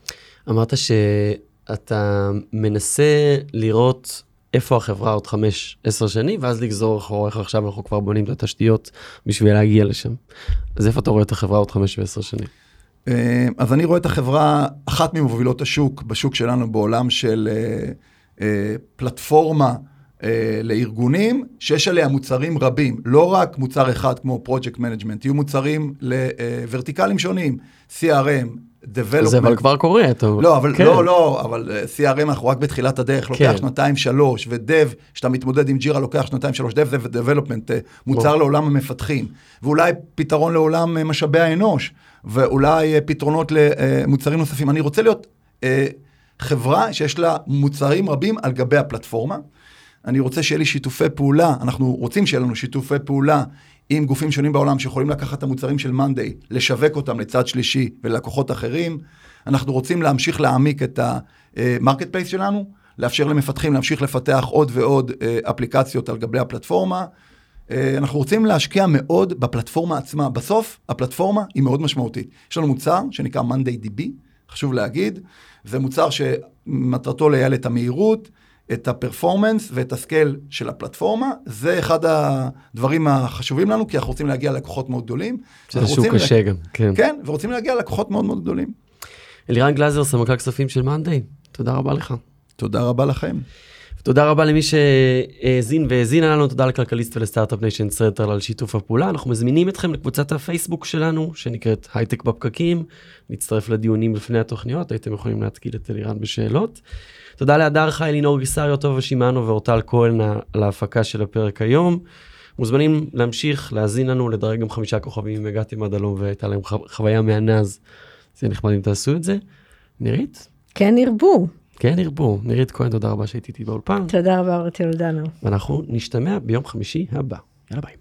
אמרת שאתה מנסה לראות איפה החברה עוד חמש, עשר שנים, ואז לגזור אחורה איך עכשיו אנחנו כבר בונים את התשתיות בשביל להגיע לשם. אז איפה אתה רואה את החברה עוד חמש ועשר שנים?
אה, אז אני רואה את החברה, אחת ממובילות השוק, בשוק שלנו בעולם של אה, אה, פלטפורמה אה, לארגונים, שיש עליה מוצרים רבים, לא רק מוצר אחד כמו project management, יהיו מוצרים לוורטיקלים שונים, CRM, Development.
זה אבל כבר קורה, אתה...
לא, אבל
כן.
לא, לא, אבל אה, CRM אנחנו רק בתחילת הדרך, לוקח
כן.
שנתיים שלוש, ו dev, שאתה מתמודד עם Jira לוקח שנתיים שלוש, dev זה ו development, מוצר
בוא.
לעולם המפתחים, ואולי פתרון לעולם אה, משאבי האנוש, ואולי אה, פתרונות למוצרים נוספים. אני רוצה להיות אה, חברה שיש לה מוצרים רבים על גבי הפלטפורמה. אני רוצה שיהיה לי שיתופי פעולה, אנחנו רוצים שיהיה לנו שיתופי פעולה עם גופים שונים בעולם שיכולים לקחת את המוצרים של monday, לשווק אותם לצד שלישי וללקוחות אחרים. אנחנו רוצים להמשיך להעמיק את ה marketplace שלנו, לאפשר למפתחים להמשיך לפתח עוד ועוד אה, אפליקציות על גבי הפלטפורמה. אה, אנחנו רוצים להשקיע מאוד בפלטפורמה עצמה. בסוף, הפלטפורמה היא מאוד משמעותית. יש לנו מוצר שנקרא Monday DB, חשוב להגיד, זה מוצר שמטרתו לייעל את המהירות, את ה performance ואת ה scale של הפלטפורמה. זה אחד הדברים החשובים לנו, כי אנחנו רוצים להגיע ללקוחות מאוד גדולים.
זה שוק קשה גם, כן.
כן, ורוצים להגיע ללקוחות מאוד מאוד גדולים.
אלירן גלזר, סמנכ"ל כספים של מאנדיי, תודה רבה לך.
תודה רבה לכם.
תודה רבה למי שהאזין והאזינה לנו, תודה לכלכליסט ול Start-Up Nation Central על שיתוף הפעולה. אנחנו מזמינים אתכם לקבוצת הפייסבוק שלנו, שנקראת הייטק בפקקים. תצטרפו לדיונים לפני התוכניות, הייתם יכולים להתקיל את אלירן בשאלות. תודה להדר חי, לינור גיסריו, טובה שמענו ואורטל כהן על ההפקה של הפרק היום. מוזמנים להמשיך, להאזין לנו, לדרג גם חמישה כוכבים אם הגעתם עד הלום והייתה לכם חו- חוויה מהנה, אז זה יהיה נחמד אם תעשו את זה. נירית?
כן ירבו.
כן ירבו. נירית כהן, תודה רבה שהיית איתי באולפן.
תודה רבה, אורטי אלדנו.
ואנחנו נשתמע ביום חמישי הבא. יאללה ביי.